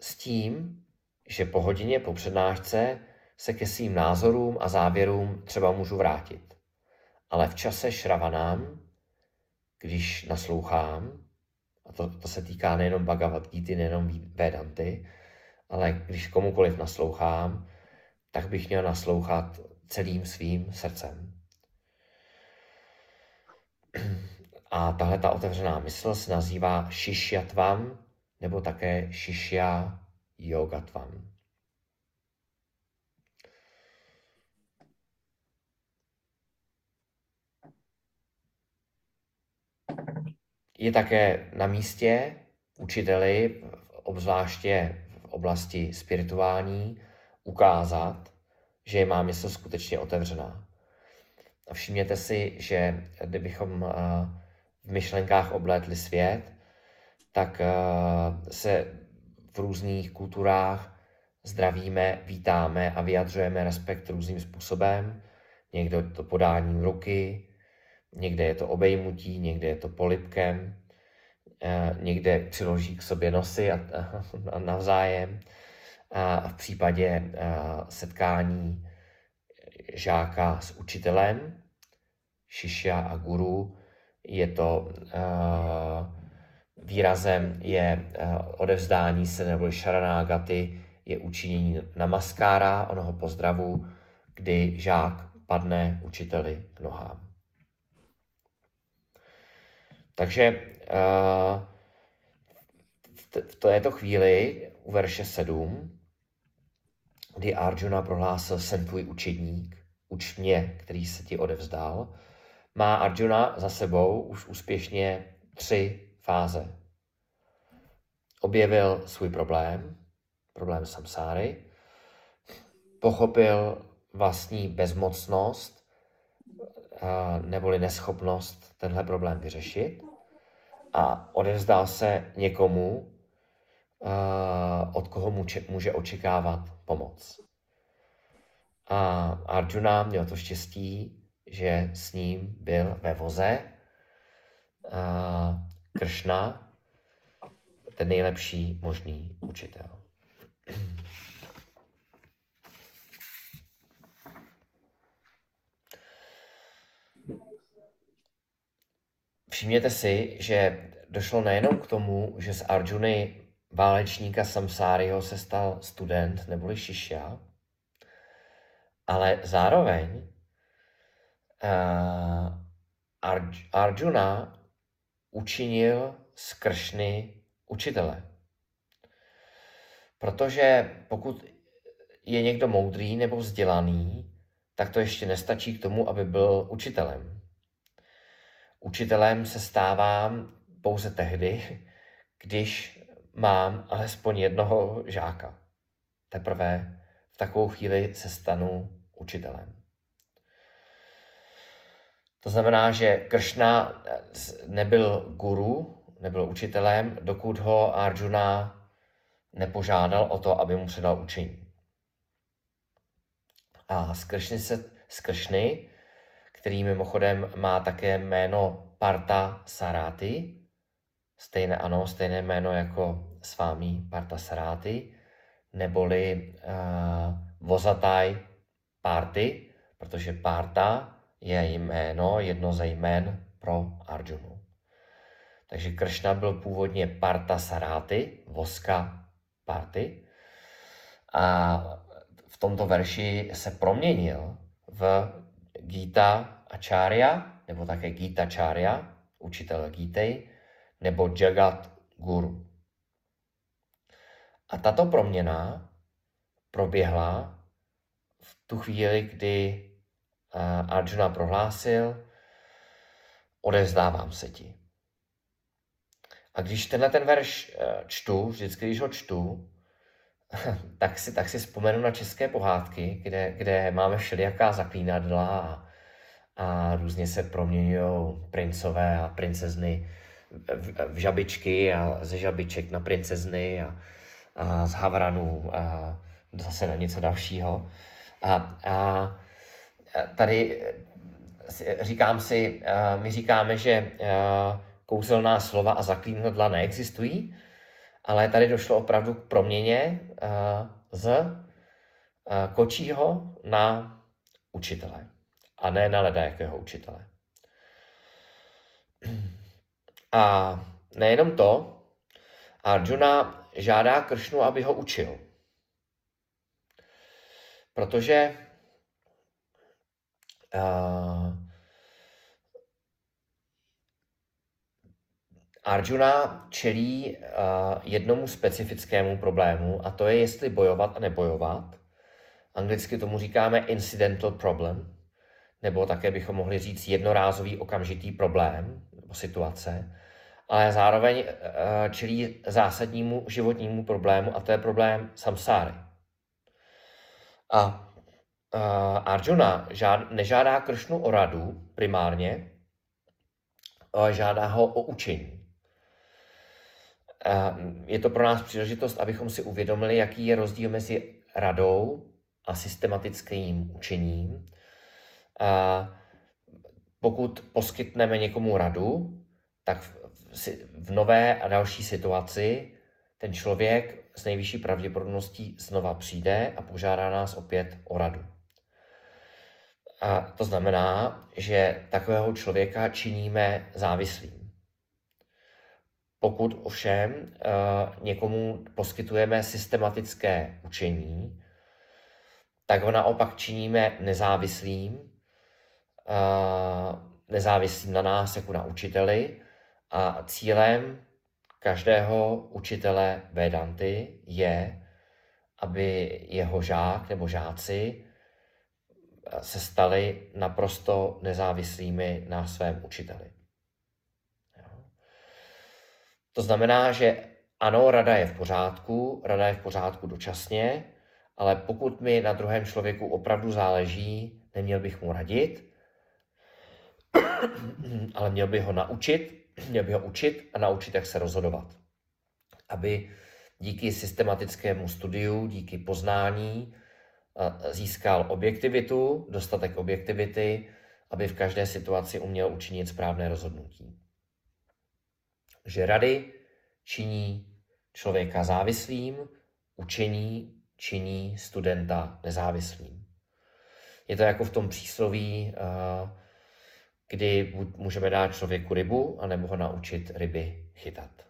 S tím, že po hodině po přednášce se ke svým názorům a závěrům třeba můžu vrátit. Ale v čase šravanám, když naslouchám, a to, to se týká nejenom Bhagavad Gita, nejenom Vedanty, ale když komukoliv naslouchám, tak bych měl naslouchat celým svým srdcem. A tahle ta otevřená mysl se nazývá Shishyatvam nebo také Shishya Yogatvam. Je také na místě učiteli, obzvláště v oblasti spirituální, ukázat, že je má mysl skutečně otevřená. A všimněte si, že kdybychom eh, v myšlenkách oblétli svět, tak eh, se v různých kulturách zdravíme, vítáme a vyjadřujeme respekt různým způsobem. Někdo to podáním ruky, někde je to obejmutí, někde je to polipkem, eh, někde přiloží k sobě nosy a, a navzájem. A v případě eh, setkání žáka s učitelem, šiša a guru, je to uh, výrazem je odevzdání se nebo šaranágaty, je učinění namaskára, onoho pozdravu, kdy žák padne učiteli k nohám. Takže uh, v této chvíli u verše 7, kdy Arjuna prohlásil, jsem tvůj učedník, uč mě, který se ti odevzdal, má Arjuna za sebou už úspěšně tři fáze. Objevil svůj problém, problém samsáry, pochopil vlastní bezmocnost neboli neschopnost tenhle problém vyřešit a odevzdal se někomu, od koho může očekávat pomoc. A Arjuna měl to štěstí, že s ním byl ve voze Kršna, ten nejlepší možný učitel. Všimněte si, že došlo nejenom k tomu, že z Arjuny válečníka Samsáriho se stal student neboli šišia, ale zároveň uh, Arjuna učinil z Kršny učitele. Protože pokud je někdo moudrý nebo vzdělaný, tak to ještě nestačí k tomu, aby byl učitelem. Učitelem se stávám pouze tehdy, když mám alespoň jednoho žáka. Teprve v takovou chvíli se stanu učitelem. To znamená, že Kršna nebyl guru, nebyl učitelem, dokud ho Arjuna nepožádal o to, aby mu předal učení. A z Kršny, se, z Kršny který mimochodem má také jméno Parta Saráty, stejné, ano, stejné jméno jako s vámi Parta Saráty, neboli uh, Vozataj Party, protože Parta je jméno, jedno ze jmén pro Arjunu. Takže Kršna byl původně Parta Saráty, voska Party. A v tomto verši se proměnil v Gita Acharya, nebo také Gita Charya, učitel Gítej, nebo Jagat Guru. A tato proměna proběhla v tu chvíli, kdy Arjuna prohlásil, odevzdávám se ti. A když tenhle ten verš eh, čtu, vždycky, když ho čtu, tak si, tak si vzpomenu na české pohádky, kde, kde máme všelijaká zaklínadla a, a různě se proměňují princové a princezny v, v žabičky a ze žabiček na princezny a, a z havranů a zase na něco dalšího. A, a tady říkám si, my říkáme, že kouzelná slova a zaklínadla neexistují, ale tady došlo opravdu k proměně z kočího na učitele a ne na ledajakého učitele. A nejenom to, Arjuna žádá Kršnu, aby ho učil. Protože uh, Arjuna čelí uh, jednomu specifickému problému a to je, jestli bojovat a nebojovat. Anglicky tomu říkáme incidental problem, nebo také bychom mohli říct jednorázový okamžitý problém nebo situace, ale zároveň uh, čelí zásadnímu životnímu problému a to je problém samsáry. A uh, Arjuna žád, nežádá Kršnu o radu primárně, ale žádá ho o učení. Je to pro nás příležitost, abychom si uvědomili, jaký je rozdíl mezi radou a systematickým učením. Pokud poskytneme někomu radu, tak v nové a další situaci ten člověk s nejvyšší pravděpodobností znova přijde a požádá nás opět o radu. A to znamená, že takového člověka činíme závislým. Pokud ovšem uh, někomu poskytujeme systematické učení, tak ho naopak činíme nezávislým, nezávislým na nás jako na učiteli a cílem každého učitele Vedanty je, aby jeho žák nebo žáci se stali naprosto nezávislými na svém učiteli. To znamená, že ano, rada je v pořádku, rada je v pořádku dočasně, ale pokud mi na druhém člověku opravdu záleží, neměl bych mu radit, ale měl bych ho naučit, měl bych ho učit a naučit, jak se rozhodovat. Aby díky systematickému studiu, díky poznání získal objektivitu, dostatek objektivity, aby v každé situaci uměl učinit správné rozhodnutí že rady činí člověka závislým, učení činí studenta nezávislým. Je to jako v tom přísloví, eh, kdy můžeme dát člověku rybu, anebo ho naučit ryby chytat.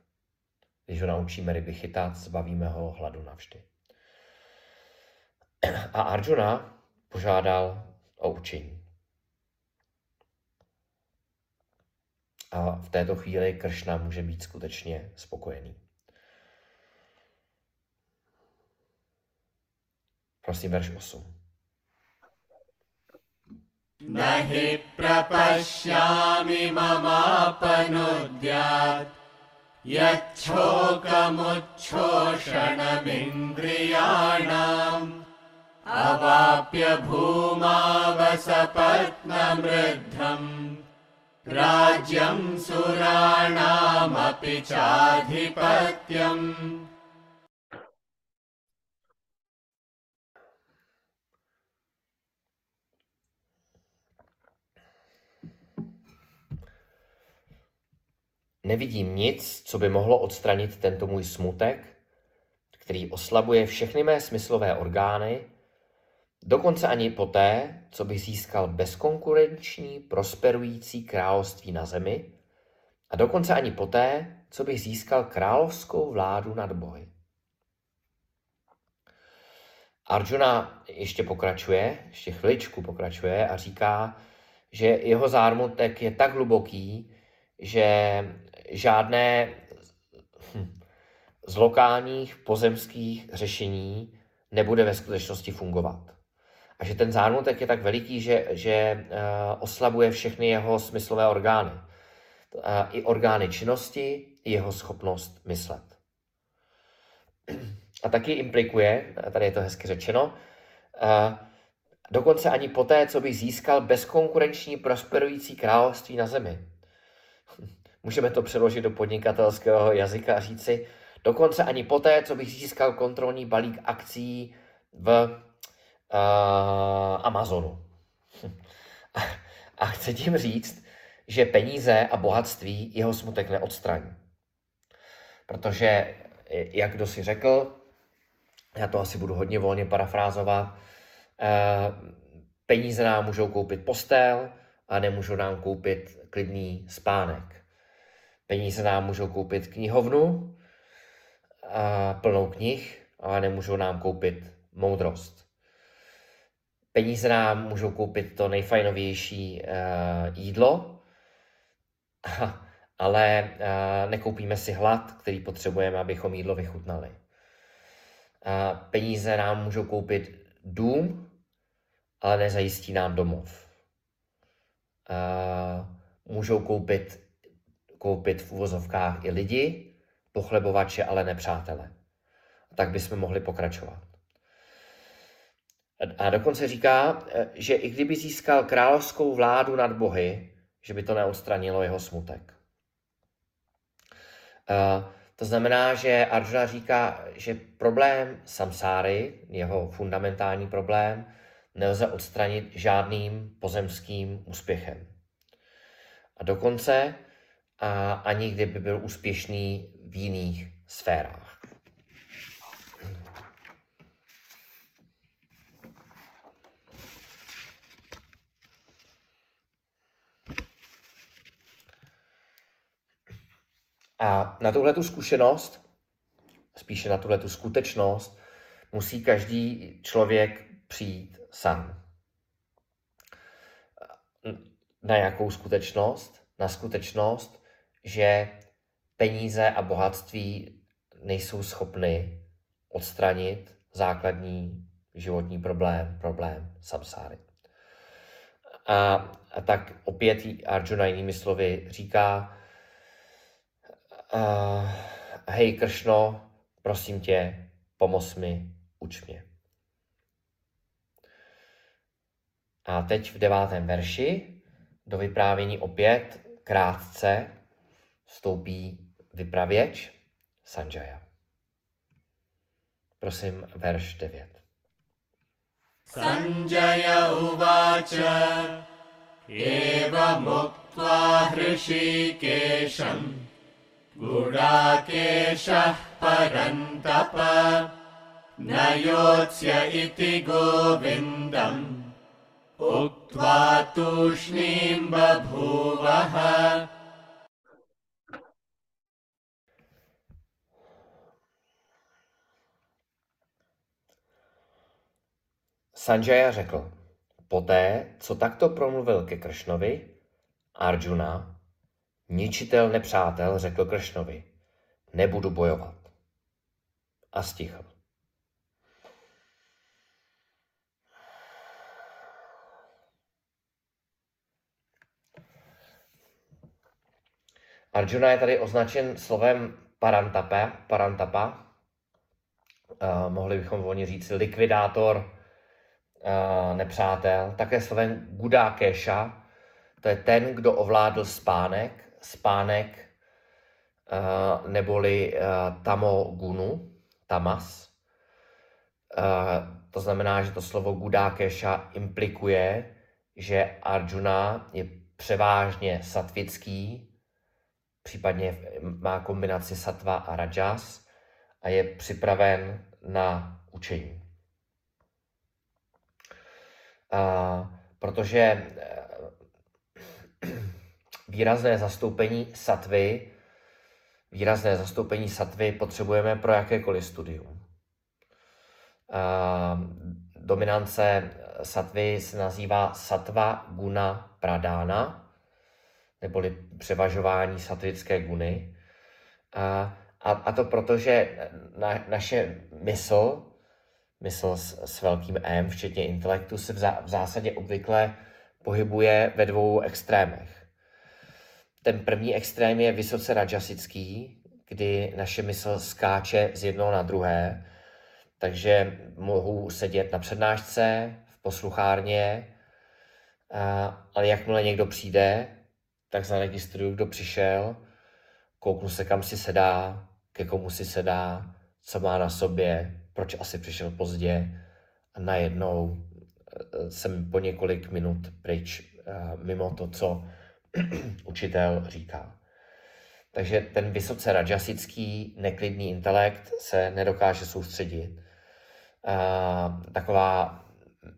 Když ho naučíme ryby chytat, zbavíme ho hladu navždy. A Arjuna požádal o učení. A v této chvíli Kršna může být skutečně spokojený. Prosím, verš 8. न हि प्रपश्यामि ममापनुद्यात्। यच्छोकमुच्छोषणमिन्द्रियाणाम्। अवाप्य भूमावसपत्नमृद्धम्। राज्यम् सुराणामपि चाधिपत्यम्। Nevidím nic, co by mohlo odstranit tento můj smutek, který oslabuje všechny mé smyslové orgány Dokonce ani poté, co bych získal bezkonkurenční, prosperující království na zemi, a dokonce ani poté, co bych získal královskou vládu nad bohy. Arjuna ještě pokračuje, ještě chviličku pokračuje a říká, že jeho zármutek je tak hluboký, že žádné hm, z lokálních pozemských řešení nebude ve skutečnosti fungovat a že ten zármutek je tak veliký, že, že uh, oslabuje všechny jeho smyslové orgány. a i orgány činnosti, i jeho schopnost myslet. A taky implikuje, a tady je to hezky řečeno, a dokonce ani poté, co bych získal bezkonkurenční prosperující království na zemi. Můžeme to přeložit do podnikatelského jazyka a říci, dokonce ani poté, co bych získal kontrolní balík akcí v uh, Amazonu. A chci tím říct, že peníze a bohatství jeho smutek neodstraní. Protože, jak kdo si řekl, já to asi budu hodně volně parafrázovat, uh, peníze nám můžou koupit postel a nemůžou nám koupit klidný spánek. Peníze nám můžou koupit knihovnu a plnou knih, ale nemůžou nám koupit moudrost. Peníze nám můžou koupit to nejfajnovější uh, jídlo, ale uh, nekoupíme si hlad, který potřebujeme, abychom jídlo vychutnali. Uh, peníze nám můžou koupit dům, ale nezajistí nám domov. Uh, můžou koupit, koupit v uvozovkách i lidi, pochlebovače, ale nepřátele. A tak bychom mohli pokračovat. A dokonce říká, že i kdyby získal královskou vládu nad bohy, že by to neodstranilo jeho smutek. To znamená, že Arjuna říká, že problém samsáry, jeho fundamentální problém, nelze odstranit žádným pozemským úspěchem. A dokonce a ani kdyby byl úspěšný v jiných sférách. A na tuhle tu zkušenost, spíše na tuhle tu skutečnost, musí každý člověk přijít sám. Na jakou skutečnost? Na skutečnost, že peníze a bohatství nejsou schopny odstranit základní životní problém, problém samsáry. A, a tak opět Arjuna jinými slovy říká, uh, hej Kršno, prosím tě, pomoz mi, uč mě. A teď v devátém verši do vyprávění opět krátce vstoupí vypravěč Sanjaya. Prosím, verš 9. सञ्जय उवाच एवमुक्त्वा हृषीकेशम् गुडाकेशः परन्तप न योत्स्य इति गोविन्दम् उक्त्वा तूष्णीम् बभूवः Sanjaya řekl, poté, co takto promluvil ke Kršnovi, Arjuna, ničitel nepřátel, řekl Kršnovi, nebudu bojovat. A stihl. Arjuna je tady označen slovem parantapa, parantapa. Uh, mohli bychom volně říct likvidátor nepřátel. Také slovem gudákeša, to je ten, kdo ovládl spánek, spánek uh, neboli uh, tamogunu, tamas. Uh, to znamená, že to slovo gudákeša implikuje, že Arjuna je převážně satvický, případně má kombinaci satva a rajas a je připraven na učení. A protože eh, výrazné zastoupení satvy, výrazné zastoupení satvy potřebujeme pro jakékoliv studium. A dominance satvy se nazývá satva guna pradana, neboli převažování satirické guny. A, a, a to proto, že na, naše mysl, mysl s, s velkým M, včetně intelektu, se v, zá, v zásadě obvykle pohybuje ve dvou extrémech. ten první extrém je vysoce rajasický, kdy naše mysl skáče z jednoho na druhé, takže mohu sedět na přednášce, v posluchárně, ale jakmile někdo přijde, tak zaregistruju, kdo přišel, kouknu se, kam si sedá, ke komu si sedá, co má na sobě, proč asi přišel pozdě a najednou eh, jsem po několik minut pryč eh, mimo to, co učitel říká. Takže ten vysoce rajasický, neklidný intelekt se nedokáže soustředit. Taková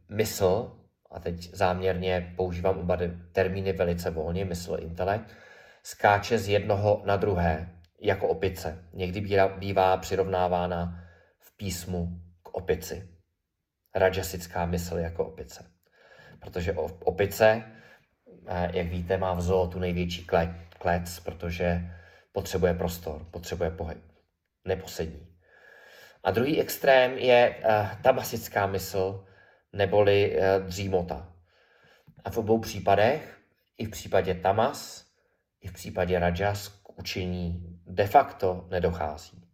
mysl, a teď záměrně používám oba termíny velice volně, mysl, intelekt, skáče z jednoho na druhé, jako opice. Někdy bývá přirovnávána písmu k opici. Rajasická mysl jako opice. Protože opice, eh, jak víte, má v zoo tu největší klec, protože potřebuje prostor, potřebuje pohyb. Neposední. A druhý extrém je uh, tamasická mysl, neboli uh, dřímota. A v obou případech, i v případě tamas, i v případě rajas, k učení de facto nedochází.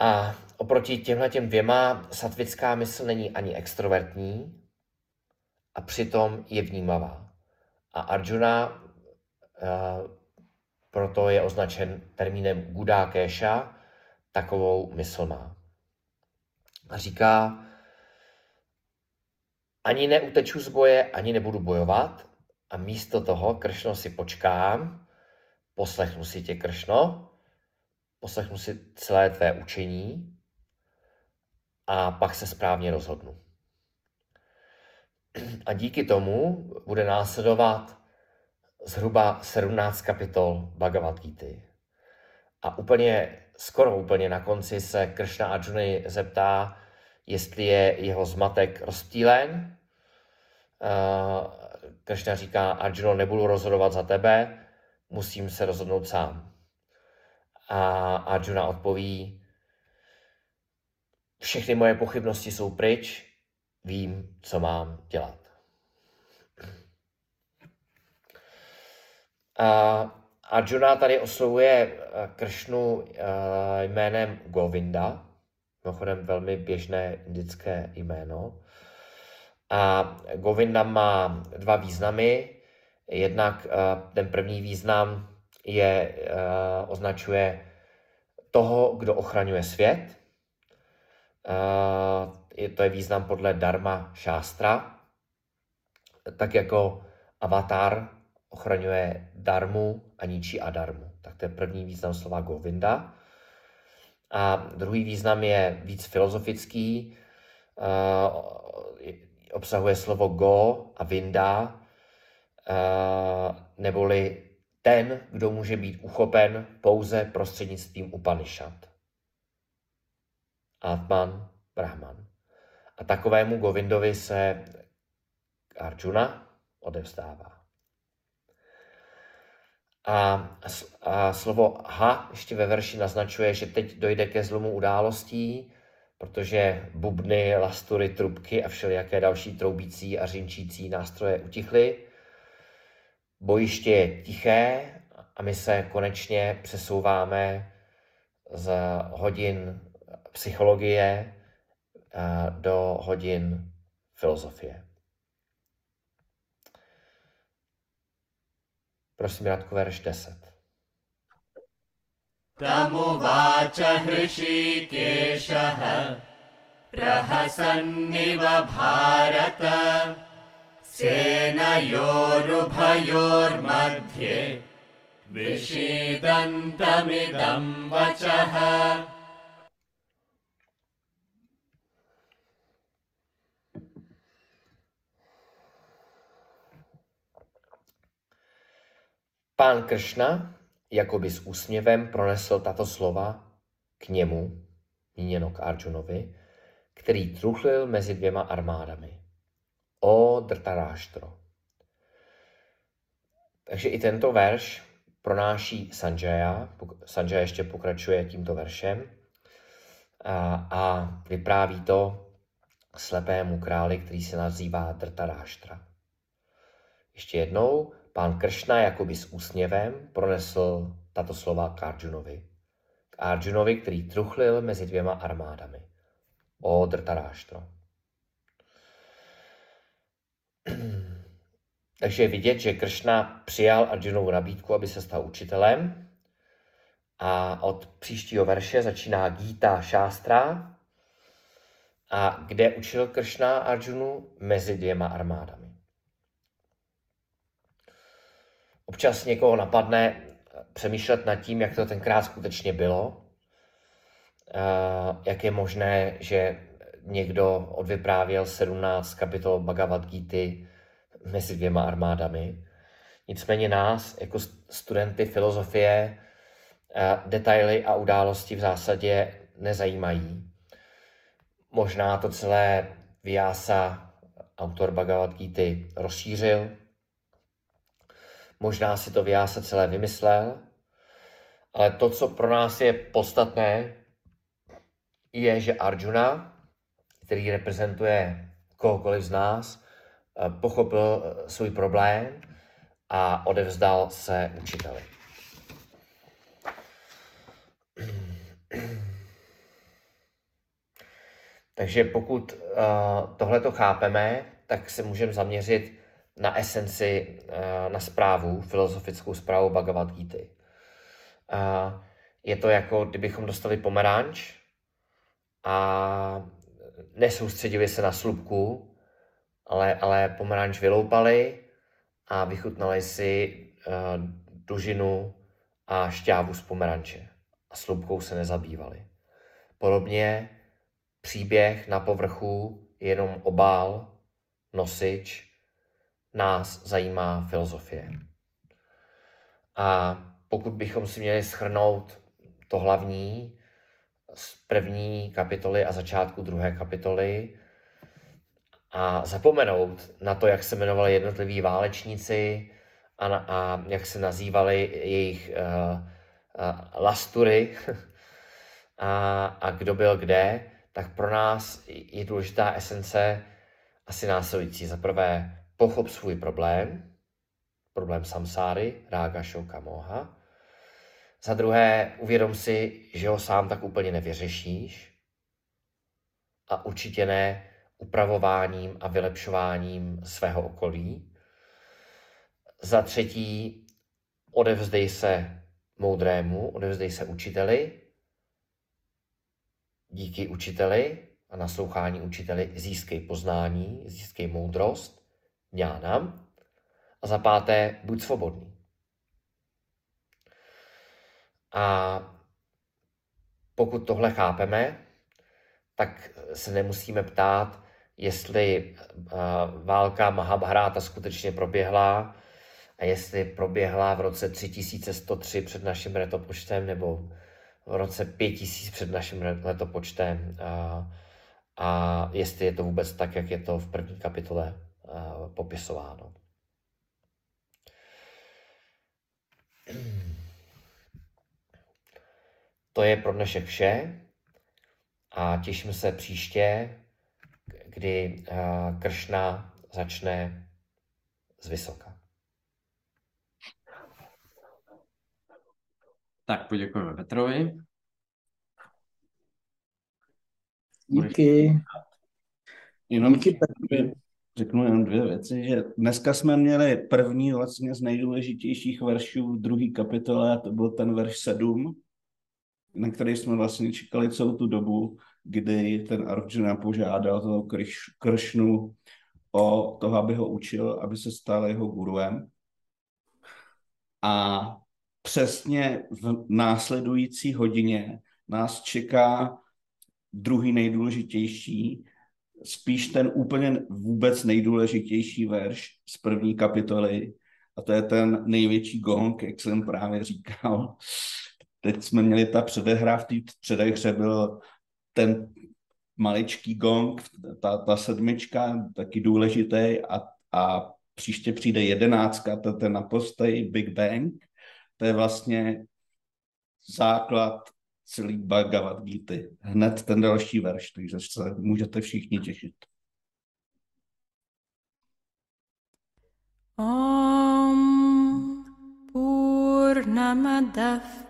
A oproti těmhle těm dvěma satvická mysl není ani extrovertní a přitom je vnímavá. A Arjuna uh, proto je označen termínem Gudákéša, takovou mysl má. A říká, ani neuteču z boje, ani nebudu bojovat a místo toho, Kršno, si počkám, poslechnu si tě, Kršno, poslechnu si celé tvé učení a pak se správně rozhodnu. A díky tomu bude následovat zhruba 17 kapitol Bhagavad Gita. A úplně, skoro úplně na konci se Krishna Arjuna zeptá, jestli je jeho zmatek rozptýlen. Krishna říká, Arjuna, nebudu rozhodovat za tebe, musím se rozhodnout sám. A Arjuna odpoví, všechny moje pochybnosti jsou pryč, vím, co mám dělat. Arjuna tady oslovuje eh, Kršnu eh, jménem Govinda, mimochodem velmi běžné indické jméno. A Govinda má dva významy. Jednak eh, ten první význam je, označuje toho, kdo ochraňuje svět. To je význam podle Dharma Šástra. Tak jako avatar ochraňuje darmu a ničí adarmu. Tak to je první význam slova Govinda. A druhý význam je víc filozofický, uh, obsahuje slovo go a vinda, uh, neboli ten, kdo může být uchopen pouze prostřednictvím Upanishad. Atman, Brahman. A takovému Govindovi se Arjuna odevzdává. A, a slovo ha ještě ve verši naznačuje, že teď dojde ke zlomu událostí, protože bubny, lastury, trubky a všelijaké další troubící a řinčící nástroje utichly. Bojiště je tiché a my se konečně přesouváme z hodin psychologie do hodin filozofie. Prosím, Radko, verš 10. तमुवाच हृषीकेशः प्रहसन्निव भारत सेनयोरुभयोर्मध्ये विषीदन्तमिदं वचः Pán Kršna jakoby s úsměvem pronesl tato slova k němu, míněno k Arjunovi, který truchlil mezi dvěma armádami. O Drtaráštro. Takže i tento verš pronáší Sanjaya, Sanjaya ještě pokračuje tímto veršem a, a vypráví to slepému králi, který se nazývá Drtaráštra. Ještě jednou, pán Kršna jakoby s úsměvem pronesl tato slova k Arjunovi. K Arjunovi, který truchlil mezi dvěma armádami. O Drtaráštro. Takže je vidět, že Kršna přijal Arjunovu nabídku, aby se stal učitelem. A od příštího verše začíná Gita Šástra, a kde učil Kršna Arjunu mezi dvěma armádami. Občas někoho napadne přemýšlet nad tím, jak to tenkrát skutečně bylo, jak je možné, že někdo odvyprávěl 17 kapitol Bhagavad Gita mezi dvěma armádami. Nicméně nás, jako studenty filozofie, detaily a události v zásadě nezajímají. Možná to celé Vyasa, autor Bhagavad Gita, rozšířil, Možná si to Vyasa celé vymyslel, ale to, co pro nás je podstatné, je, že Arjuna, který reprezentuje kohokoliv z nás, eh, pochopil eh, svůj problém a odevzdal se učiteli. Takže pokud uh, tohle to chápeme, tak se můžeme zaměřit na esenci, eh, na zprávu, filozofickou zprávu Bhagavad Gita. Je to jako, kdybychom dostali pomeranč a nesoustředili se na slupku, ale, ale pomeranč vyloupali a vychutnali si uh, dužinu a šťávu z pomeranče a slupkou se nezabývali. Podobně příběh na povrchu je jenom obál, nosič nás zajímá filozofie. A pokud bychom si měli schrnout to hlavní z první kapitoly a začátku druhé kapitoly a zapomenout na to, jak se jmenovali jednotliví válečníci a, na, a jak se nazývali jejich uh, uh, lastury a, a kdo byl kde, tak pro nás je důležitá esence asi následující. Za prvé pochop svůj problém, problém samsáry, rága, šoka, moha. Za druhé, uvědom si, že ho sám tak úplně nevyřešíš a určitě ne upravováním a vylepšováním svého okolí. Za třetí, odevzdej se moudrému, odevzdej se učiteli. Díky učiteli a naslouchání učiteli získej poznání, získej moudrost ňánam. A za páté, buď svobodný. A pokud tohle chápeme, tak se nemusíme ptát, jestli válka Mahabharata skutečně proběhla a jestli proběhla v roce 3103 před naším letopočtem nebo v roce 5000 před naším letopočtem a, a jestli je to vůbec tak, jak je to v první kapitole popisováno. To je pro dnešek vše a těším se příště, kdy Kršna začne z vysoka. Tak poděkujeme Petrovi. Díky. Jenom Díky Petr řeknu jenom dvě věci, že dneska jsme měli první vlastně z nejdůležitějších veršů v druhé kapitole a to byl ten verš 7, na který jsme vlastně čekali celou tu dobu, kdy ten Arjuna požádal toho Kršnu o toho, aby ho učil, aby se stal jeho guruem. A přesně v následující hodině nás čeká druhý nejdůležitější, spíš ten úplně vůbec nejdůležitější verš z první kapitoly a to je ten největší gong, jak jsem právě říkal. Teď jsme měli ta předehra, v té předehře byl ten maličký gong, ta, ta sedmička, taky důležitý a, a příště přijde jedenáctka, to je na postej Big Bang, to je vlastně základ celý Bhagavad Gita. Hned ten další verš, takže se můžete všichni těšit. Om Purnamadav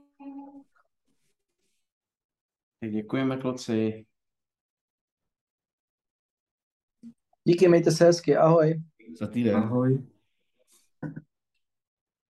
Tak děkujeme, kluci. Díky, mějte se hezky, ahoj. Za týden. Ahoj.